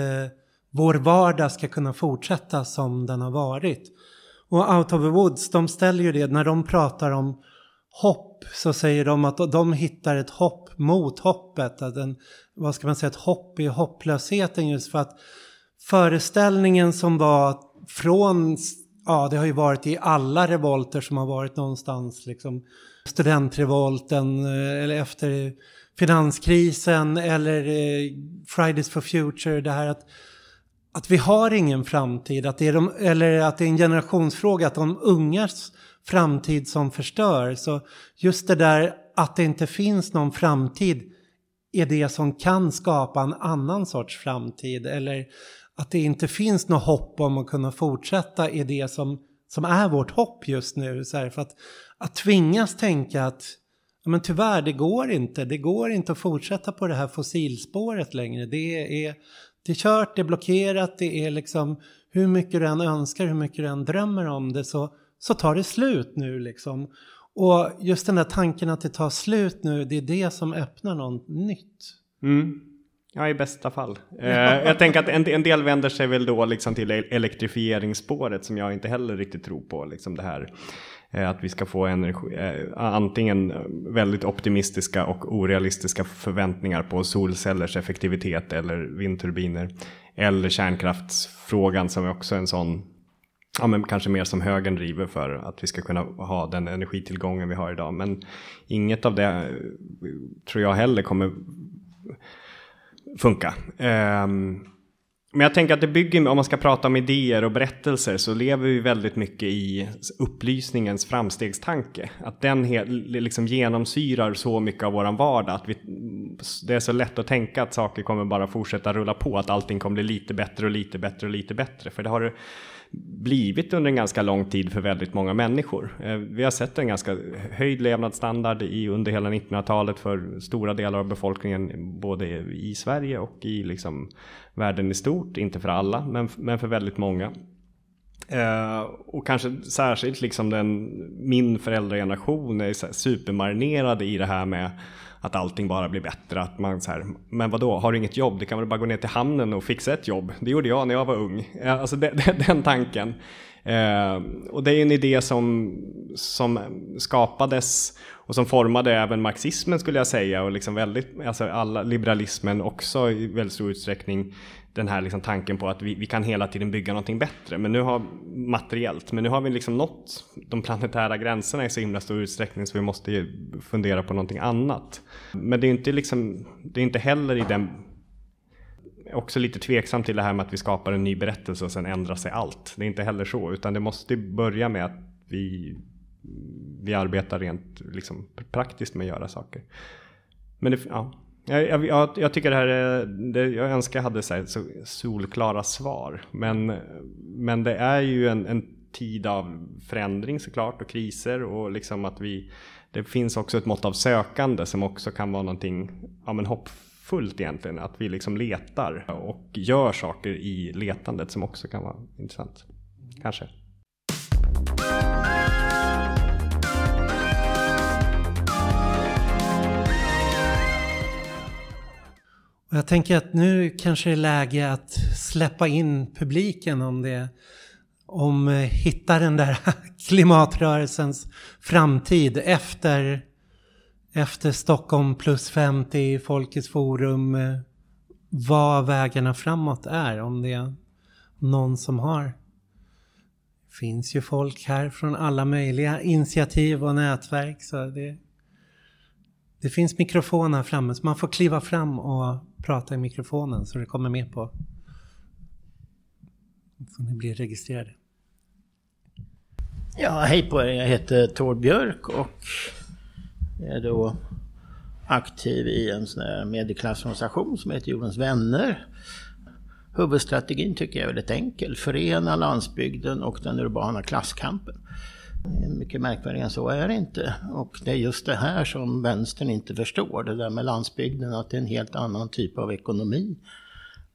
vår vardag ska kunna fortsätta som den har varit. Och Out of the Woods, de ställer ju det när de pratar om hopp så säger de att de hittar ett hopp mot hoppet. Att en, vad ska man säga, ett hopp i hopplösheten just för att föreställningen som var från, ja det har ju varit i alla revolter som har varit någonstans liksom studentrevolten eh, eller efter finanskrisen eller eh, Fridays for Future, det här att att vi har ingen framtid, att det är de, eller att det är en generationsfråga, att de ungas framtid som förstör. Så just det där att det inte finns någon framtid är det som kan skapa en annan sorts framtid. Eller att det inte finns något hopp om att kunna fortsätta är det som, som är vårt hopp just nu. Så här, för att, att tvingas tänka att men tyvärr, det går inte. Det går inte att fortsätta på det här fossilspåret längre. Det är, det är kört, det är blockerat, det är liksom hur mycket du än önskar, hur mycket du än drömmer om det så, så tar det slut nu liksom. Och just den där tanken att det tar slut nu, det är det som öppnar något nytt. Mm. Ja, i bästa fall. Eh, jag tänker att en, en, del vänder sig väl då liksom till elektrifieringsspåret som jag inte heller riktigt tror på. Liksom det här Eh, Eh, att vi ska få energi, eh, antingen eh, väldigt optimistiska och orealistiska förväntningar på solcellers effektivitet eller vindturbiner. Eller kärnkraftsfrågan som är också en sån, ja men kanske mer som högern driver för att vi ska kunna ha den energitillgången vi har idag. Men inget av det tror jag heller kommer funka. Um, men jag tänker att det bygger, om man ska prata om idéer och berättelser så lever vi väldigt mycket i upplysningens framstegstanke. Att den liksom genomsyrar så mycket av våran vardag. Att vi, det är så lätt att tänka att saker kommer bara fortsätta rulla på. Att allting kommer bli lite bättre och lite bättre och lite bättre. För det har blivit under en ganska lång tid för väldigt många människor. Eh, vi har sett en ganska höjd levnadsstandard i, under hela 1900-talet för stora delar av befolkningen både i Sverige och i liksom världen i stort. Inte för alla, men, men för väldigt många. Uh, och kanske särskilt liksom den, min föräldrageneration är supermarinerade i det här med att allting bara blir bättre. Att man så här, men vadå, har du inget jobb? Du kan väl bara gå ner till hamnen och fixa ett jobb. Det gjorde jag när jag var ung. Alltså den, den tanken. Eh, och det är en idé som, som skapades och som formade även marxismen skulle jag säga och liksom väldigt, alltså alla, liberalismen också i väldigt stor utsträckning den här liksom tanken på att vi, vi, kan hela tiden bygga någonting bättre, men nu har materiellt, men nu har vi liksom nått de planetära gränserna i så himla stor utsträckning så vi måste fundera på någonting annat. Men det är inte liksom, det är inte heller i den också lite tveksam till det här med att vi skapar en ny berättelse och sen ändrar sig allt. Det är inte heller så, utan det måste börja med att vi, vi arbetar rent liksom, praktiskt med att göra saker. Men det, ja, jag, jag, jag, tycker det här är, det, jag önskar jag hade så, här, så solklara svar. Men, men det är ju en, en, tid av förändring såklart och kriser och liksom att vi, det finns också ett mått av sökande som också kan vara någonting ja, men hoppfullt egentligen. Att vi liksom letar och gör saker i letandet som också kan vara intressant. Kanske. Och jag tänker att nu kanske det är läge att släppa in publiken om det om eh, hitta den där klimatrörelsens framtid efter, efter Stockholm plus 50, Folkets forum, eh, vad vägarna framåt är. Om det är någon som har. Det finns ju folk här från alla möjliga initiativ och nätverk. Så det, det finns mikrofon här framme så man får kliva fram och prata i mikrofonen så det kommer med på. Så ni blir registrerade. Ja, hej på er. Jag heter Tord Björk och är då aktiv i en sån här medieklassorganisation som heter Jordens Vänner. Huvudstrategin tycker jag är väldigt enkel. Förena landsbygden och den urbana klasskampen. Mycket märkvärdigare än så är det inte. Och det är just det här som vänstern inte förstår. Det där med landsbygden, att det är en helt annan typ av ekonomi.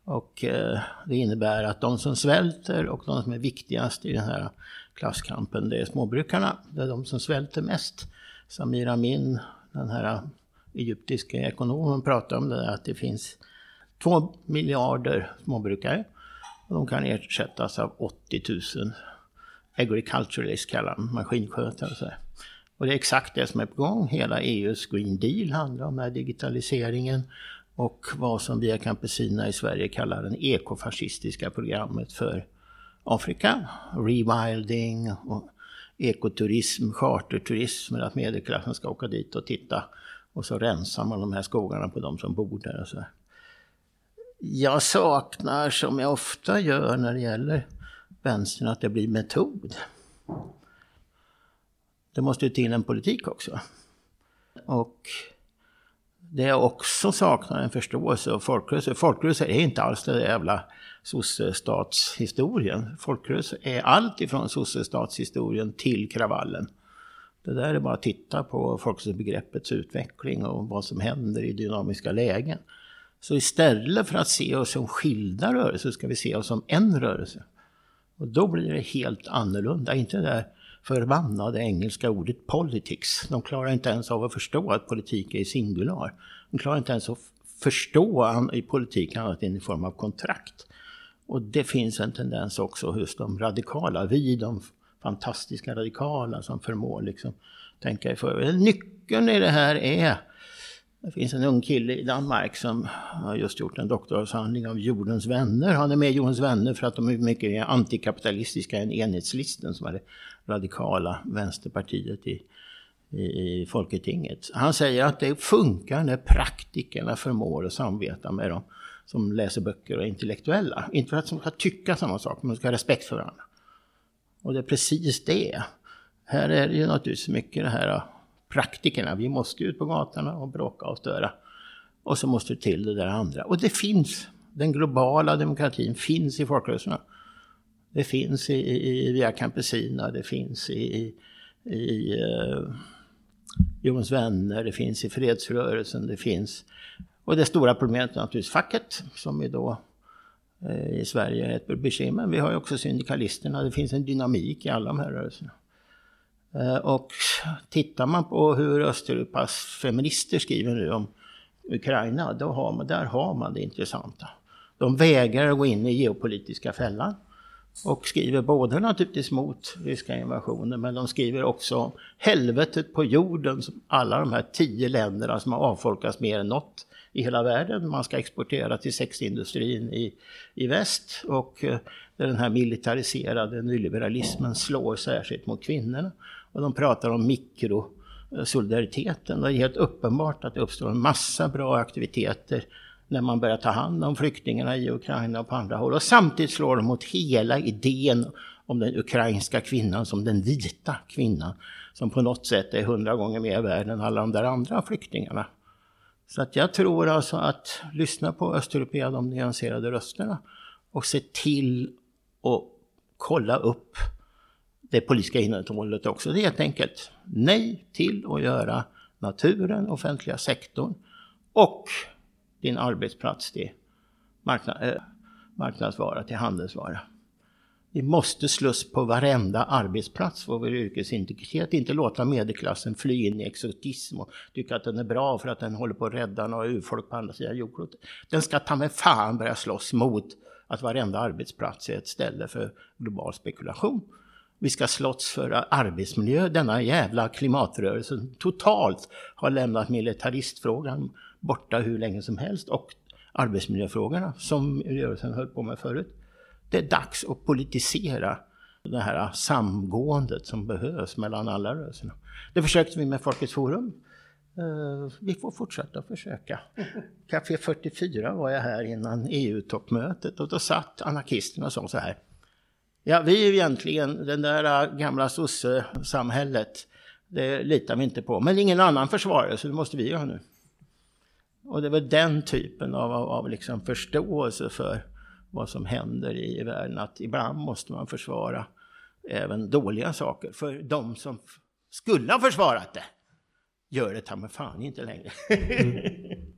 Och eh, det innebär att de som svälter och de som är viktigast i den här klasskampen, det är småbrukarna. Det är de som svälter mest. Samir Amin, den här egyptiska ekonomen, pratar om det där att det finns två miljarder småbrukare. Och de kan ersättas av 80 000 agriculturalist kallar man maskinskötare och så. Och det är exakt det som är på gång. Hela EUs Green Deal handlar om den här digitaliseringen och vad som Via Campesina i Sverige kallar det ekofascistiska programmet för Afrika. Rewilding och ekoturism, charterturism, att medelklassen ska åka dit och titta. Och så rensar man de här skogarna på de som bor där och så. Jag saknar, som jag ofta gör när det gäller vänstern, att det blir metod. Det måste ju till en politik också. Och det jag också saknar en förståelse av folkrörelser. Folkrörelser är inte alls den jävla sossestatshistorien. Folkrörelser är allt ifrån sossestatshistorien till kravallen. Det där är bara att titta på folkrörelsebegreppets utveckling och vad som händer i dynamiska lägen. Så istället för att se oss som skilda rörelser ska vi se oss som en rörelse. Och då blir det helt annorlunda. Inte det där förbannade engelska ordet politics. De klarar inte ens av att förstå att politik är singular. De klarar inte ens att förstå i politik annat än i form av kontrakt. Och det finns en tendens också hos de radikala, vi de fantastiska radikala som förmår liksom tänka i förväg. Nyckeln i det här är det finns en ung kille i Danmark som har just gjort en doktorsavhandling av jordens vänner. Han är med i jordens vänner för att de är mycket mer antikapitalistiska än enhetslisten som är det radikala vänsterpartiet i, i, i Folketinget. Han säger att det funkar när praktikerna förmår att samarbeta med dem som läser böcker och är intellektuella. Inte för att de ska tycka samma sak, men de ska ha respekt för varandra. Och det är precis det. Här är det ju naturligtvis mycket det här praktikerna. Vi måste ut på gatorna och bråka och störa. Och så måste det till det där andra. Och det finns. Den globala demokratin finns i folkrörelserna. Det finns i, i, i Via Campesina, det finns i, i, i eh, uh, Jons vänner, det finns i fredsrörelsen, det finns... Och det stora problemet är naturligtvis facket, som är då uh, i Sverige är ett bekymmer. Men Vi har ju också syndikalisterna, det finns en dynamik i alla de här rörelserna. Eh, och tittar man på hur Östeuropas feminister skriver nu om Ukraina, då har man, där har man det intressanta. De vägrar att gå in i geopolitiska fällan och skriver både naturligtvis mot ryska invasionen men de skriver också om helvetet på jorden, alla de här tio länderna som har avfolkats mer än något i hela världen. Man ska exportera till sexindustrin i, i väst och eh, där den här militariserade nyliberalismen slår särskilt mot kvinnorna. Och de pratar om mikrosolidariteten. Det är helt uppenbart att det uppstår en massa bra aktiviteter när man börjar ta hand om flyktingarna i Ukraina och på andra håll. Och samtidigt slår de mot hela idén om den ukrainska kvinnan som den vita kvinnan. Som på något sätt är hundra gånger mer värd än alla de där andra flyktingarna. Så att jag tror alltså att lyssna på Östeuropea, de nyanserade rösterna och se till att kolla upp det politiska innehållet också. Det är helt enkelt nej till att göra naturen, offentliga sektorn och din arbetsplats till marknad, eh, marknadsvara, till handelsvara. Vi måste slåss på varenda arbetsplats för vår yrkesintegritet. Inte låta medelklassen fly in i exotism och tycka att den är bra för att den håller på att rädda några urfolk på andra sidan jordklotet. Den ska ta med fan börja slåss mot att varenda arbetsplats är ett ställe för global spekulation. Vi ska slåss för arbetsmiljö. Denna jävla klimatrörelse totalt har lämnat militaristfrågan borta hur länge som helst och arbetsmiljöfrågorna som rörelsen höll på med förut. Det är dags att politisera det här samgåendet som behövs mellan alla rörelserna. Det försökte vi med Folkets Forum. Eh, vi får fortsätta försöka. Café 44 var jag här innan EU-toppmötet och då satt anarkisterna och sa så här. Ja, vi är ju egentligen den där gamla sosse-samhället. Det litar vi inte på. Men ingen annan försvarar så det måste vi göra nu. Och det väl den typen av, av, av liksom förståelse för vad som händer i världen. Att ibland måste man försvara även dåliga saker. För de som skulle ha försvarat det gör det ta mig fan inte längre. mm.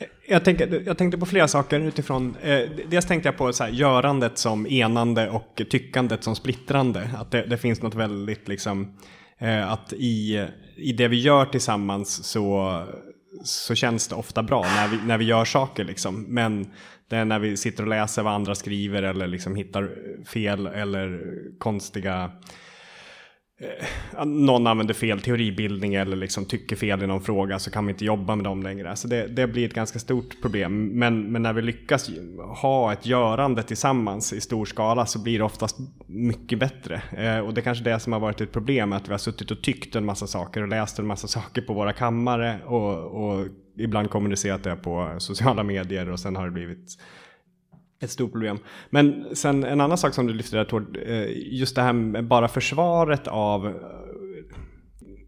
jag, tänkte, jag tänkte på flera saker utifrån, eh, dels tänkte jag på så här, görandet som enande och tyckandet som splittrande. Att det, det finns något väldigt liksom, eh, att i, i det vi gör tillsammans så så känns det ofta bra när vi, när vi gör saker liksom. Men det är när vi sitter och läser vad andra skriver eller liksom hittar fel eller konstiga eh, Eh, någon använder fel teoribildning eller liksom tycker fel i någon fråga så kan vi inte jobba med dem längre. Så det, det blir ett ganska stort problem. Men, men när vi lyckas ha ett görande tillsammans i stor skala så blir det oftast mycket bättre. Eh, och det är kanske det som har varit ett problem, att vi har suttit och tyckt en massa saker och läst en massa saker på våra kammare och, och ibland kommunicerat det på sociala medier och sen har det blivit ett stort problem. Men sen en annan sak som du lyfter där Tord, eh, just det här med bara försvaret av eh,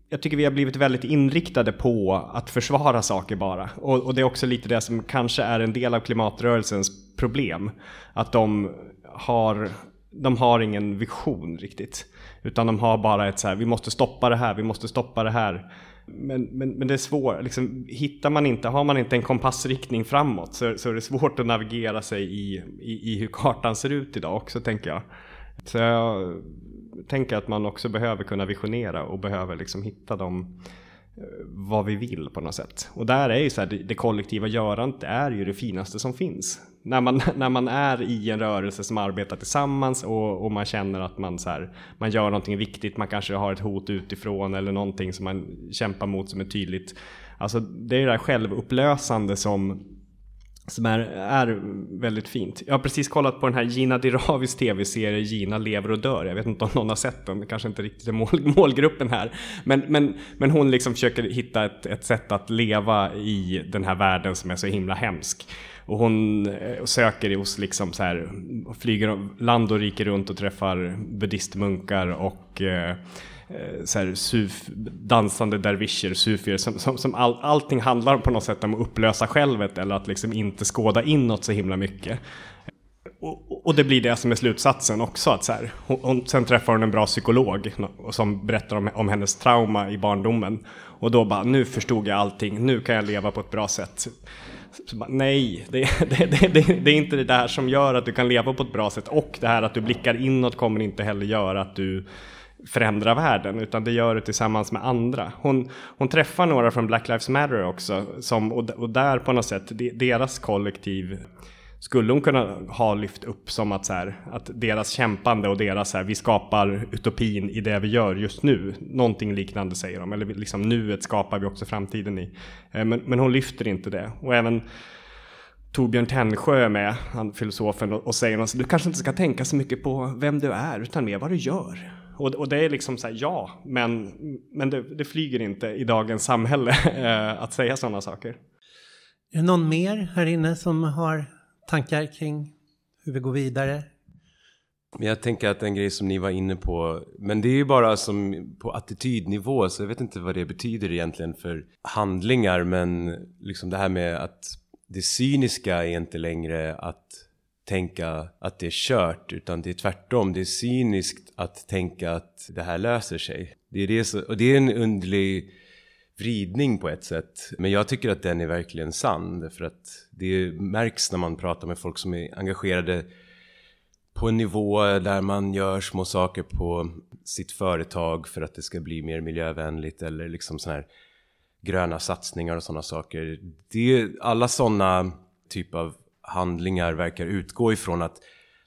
jag tycker vi har blivit väldigt inriktade på att försvara saker bara. Och, och, det är också lite det som kanske är en del av klimatrörelsens problem. Att de har, de har ingen vision riktigt. Utan de har bara ett så här, vi måste stoppa det här, vi måste stoppa det här. Men, men, men det är svårt, liksom, hittar man inte, har man inte en kompassriktning framåt så, så är det svårt att navigera sig i, i, i hur kartan ser ut idag också tänker jag. Så jag tänker att man också behöver kunna visionera och behöver liksom hitta de Eh, vad vi vill på något sätt. Och där är ju så här, det, det kollektiva görandet är ju det finaste som finns. När man, när man är i en rörelse som arbetar tillsammans och, och man känner att man, så här, man gör någonting viktigt, man kanske har ett hot utifrån eller någonting som man kämpar mot som är tydligt. Alltså det är det där självupplösande som som är, är väldigt fint. Jag har precis kollat på den här Gina Diravis tv-serie Gina lever och dör. Jag vet inte om någon har sett den, det kanske inte riktigt är mål, målgruppen här. Men, men, men hon liksom försöker hitta ett, ett sätt att leva i den här världen som är så himla hemsk. Och hon eh, söker hos liksom så här, flyger land och rike runt och träffar buddhistmunkar och Eh, Eh, så här, suf, dansande dervischer, sufier, som, som, som all, allting handlar på något sätt om att upplösa självet eller att liksom inte skåda inåt så himla mycket. Och, och det blir det som är slutsatsen också. Att så här, hon, sen träffar hon en bra psykolog som berättar om, om hennes trauma i barndomen. Och då bara, nu förstod jag allting, nu kan jag leva på ett bra sätt. Bara, nej, det, det, det, det, är inte det där som gör att du kan leva på ett bra sätt. Och det här att du blickar inåt kommer inte heller göra att du förändra världen utan det gör det tillsammans med andra. Hon, hon träffar några från Black Lives Matter också som, och, och där på något sätt deras kollektiv skulle hon kunna ha lyft upp som att, så här, att deras kämpande och deras så här, vi skapar utopin i det vi gör just nu. Någonting liknande säger de, eller liksom nuet skapar vi också framtiden i. Eh, men, men hon lyfter inte det. Och även Torbjörn Tännsjö är med, han filosofen, och, och säger att du kanske inte ska tänka så mycket på vem du är utan mer vad du gör. Och, och det är liksom så här, ja, men, men det, det flyger inte i dagens samhälle eh, att säga sådana saker. Är det någon mer här inne som har tankar kring hur vi går vidare? Jag tänker att en grej som ni var inne på, men det är ju bara som på attitydnivå, så jag vet inte vad det betyder egentligen för handlingar, men liksom det här med att det cyniska är inte längre att tänka att det är kört utan det är tvärtom. Det är cyniskt att tänka att det här löser sig. Det är, det så, och det är en underlig vridning på ett sätt. Men jag tycker att den är verkligen sann. Därför att det märks när man pratar med folk som är engagerade på en nivå där man gör små saker på sitt företag för att det ska bli mer miljövänligt eller liksom sådana här gröna satsningar och sådana saker. Det är alla sådana typ av handlingar verkar utgå ifrån att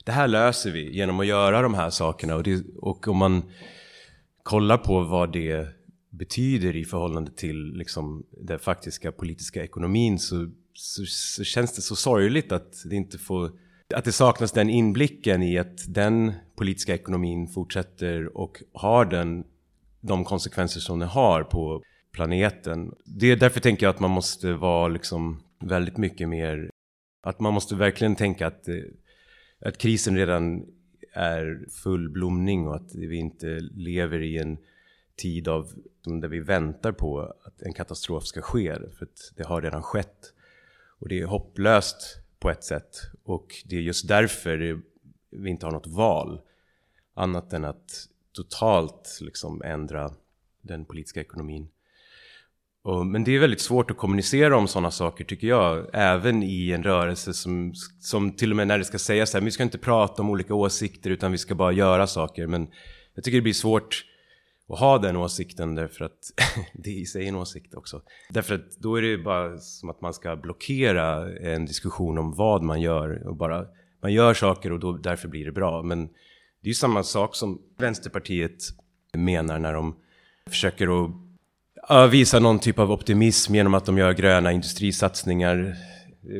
det här löser vi genom att göra de här sakerna och, det, och om man kollar på vad det betyder i förhållande till liksom, den faktiska politiska ekonomin så, så, så, känns det så sorgligt att det inte får att det saknas den inblicken i att den politiska ekonomin fortsätter och har den de konsekvenser som den har på planeten. Det är därför tänker jag att man måste vara liksom väldigt mycket mer att man måste verkligen tänka att, eh, att krisen redan är full blomning och att vi inte lever i en tid av där vi väntar på att en katastrof ska ske. För att det har redan skett. Och det är hopplöst på ett sätt. Och det är just därför vi inte har något val. Annat än att totalt liksom ändra den politiska ekonomin. Och, men det är väldigt svårt att kommunicera om sådana saker tycker jag. Även i en rörelse som, som till och med när det ska sägas så här, vi ska inte prata om olika åsikter utan vi ska bara göra saker. Men jag tycker det blir svårt att ha den åsikten därför att det är i sig en åsikt också. Därför att då är det bara som att man ska blockera en diskussion om vad man gör och bara man gör saker och då, därför blir det bra. Men det är ju samma sak som Vänsterpartiet menar när de försöker att visa någon typ av optimism genom att de gör gröna industrisatsningar.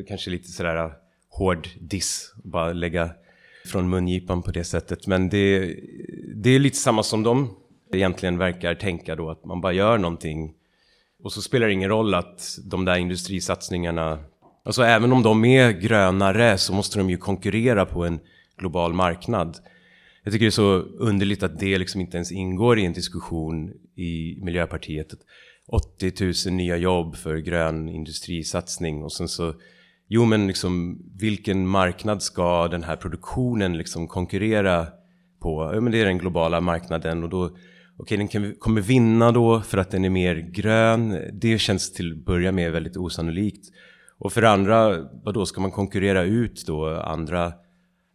Kanske lite sådär äh, hård diss, bara lägga från mungipan på det sättet. Men det, det är lite samma som de egentligen verkar tänka då, att man bara gör någonting och så spelar det ingen roll att de där industrisatsningarna, alltså även om de är grönare så måste de ju konkurrera på en global marknad. Jag tycker det är så underligt att det liksom inte ens ingår i en diskussion i Miljöpartiet. 80 000 nya jobb för grön industrisatsning och sen så Jo men liksom vilken marknad ska den här produktionen liksom konkurrera på? Ja men det är den globala marknaden och då Okej okay, den kan, kommer vinna då för att den är mer grön. Det känns till att börja med väldigt osannolikt. Och för andra, vad då ska man konkurrera ut då andra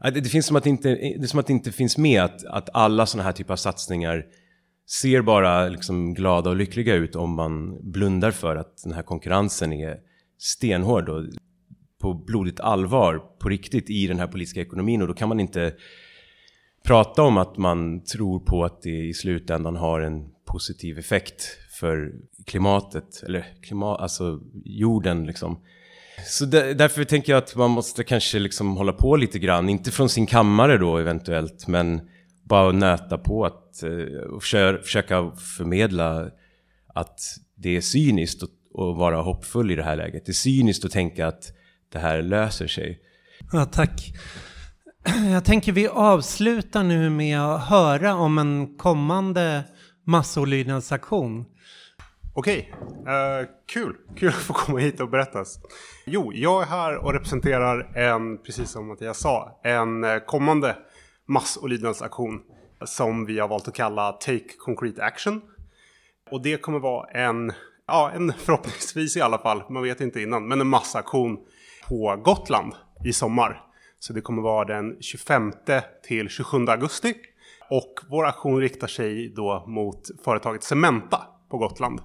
det, finns som att det inte, det är som att det inte finns med att, att alla sådana här typer av satsningar ser bara liksom glada och lyckliga ut om man blundar för att den här konkurrensen är stenhård och på blodigt allvar på riktigt i den här politiska ekonomin och då kan man inte prata om att man tror på att det i slutändan har en positiv effekt för klimatet eller klimat, alltså jorden liksom. Så därför tänker jag att man måste kanske liksom hålla på lite grann, inte från sin kammare då eventuellt, men bara nöta på att eh, och försöka förmedla att det är cyniskt att, att vara hoppfull i det här läget. Det är cyniskt att tänka att det här löser sig. Ja, tack. Jag tänker vi avslutar nu med att höra om en kommande massolydnadsaktion. Okej, uh, kul. Kul att få komma hit och berättas. Jo, jag är här och representerar en, precis som Mattias sa, en eh, kommande massolydnadsaktion som vi har valt att kalla Take Concrete Action. Och det kommer vara en, ja, en förhoppningsvis i alla fall, man vet inte innan, men en massaktion på Gotland i sommar. Så det kommer vara den 25 till 27 augusti. Och vår aktion riktar sig då mot företaget Cementa på Gotland.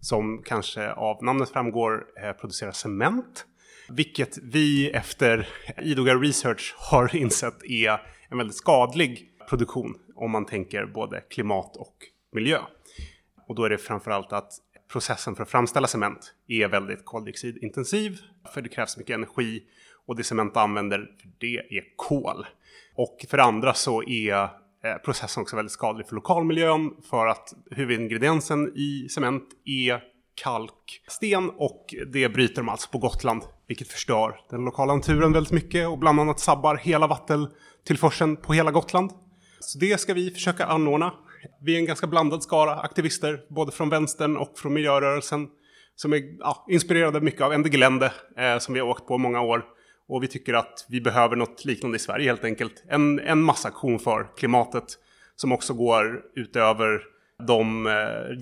Som kanske av namnet framgår eh, producerar cement. Vilket vi efter idoga research har insett är en väldigt skadlig produktion om man tänker både klimat och miljö. Och då är det framförallt att processen för att framställa cement är väldigt koldioxidintensiv för det krävs mycket energi och det cement använder för det är kol. Och för det andra så är Eh, processen också väldigt skadlig för lokalmiljön för att huvudingrediensen i cement är kalksten och det bryter de alltså på Gotland vilket förstör den lokala naturen väldigt mycket och bland annat sabbar hela vattentillförseln på hela Gotland. Så det ska vi försöka anordna vi är en ganska blandad skara aktivister, både från vänstern och från miljörörelsen, som är ja, inspirerade mycket av Ende Gelände, eh, som vi har åkt på många år. Och vi tycker att vi behöver något liknande i Sverige helt enkelt. En, en massaktion för klimatet som också går utöver de eh,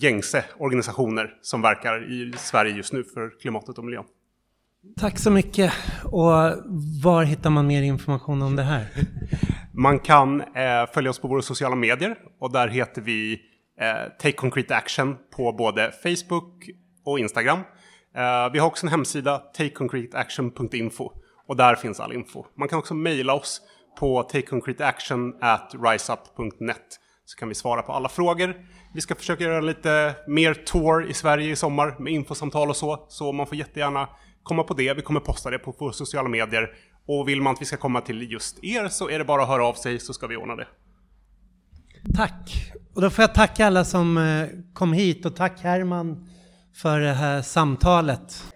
gängse organisationer som verkar i Sverige just nu för klimatet och miljön. Tack så mycket. Och var hittar man mer information om det här? Man kan eh, följa oss på våra sociala medier och där heter vi eh, Take Concrete Action på både Facebook och Instagram. Eh, vi har också en hemsida, takeconcreteaction.info och där finns all info. Man kan också mejla oss på takeconcreteaction at riseup.net så kan vi svara på alla frågor. Vi ska försöka göra lite mer tour i Sverige i sommar med infosamtal och så, så man får jättegärna komma på det. Vi kommer posta det på våra sociala medier och vill man att vi ska komma till just er så är det bara att höra av sig så ska vi ordna det. Tack! Och då får jag tacka alla som eh, kom hit och tack Herman för det här samtalet.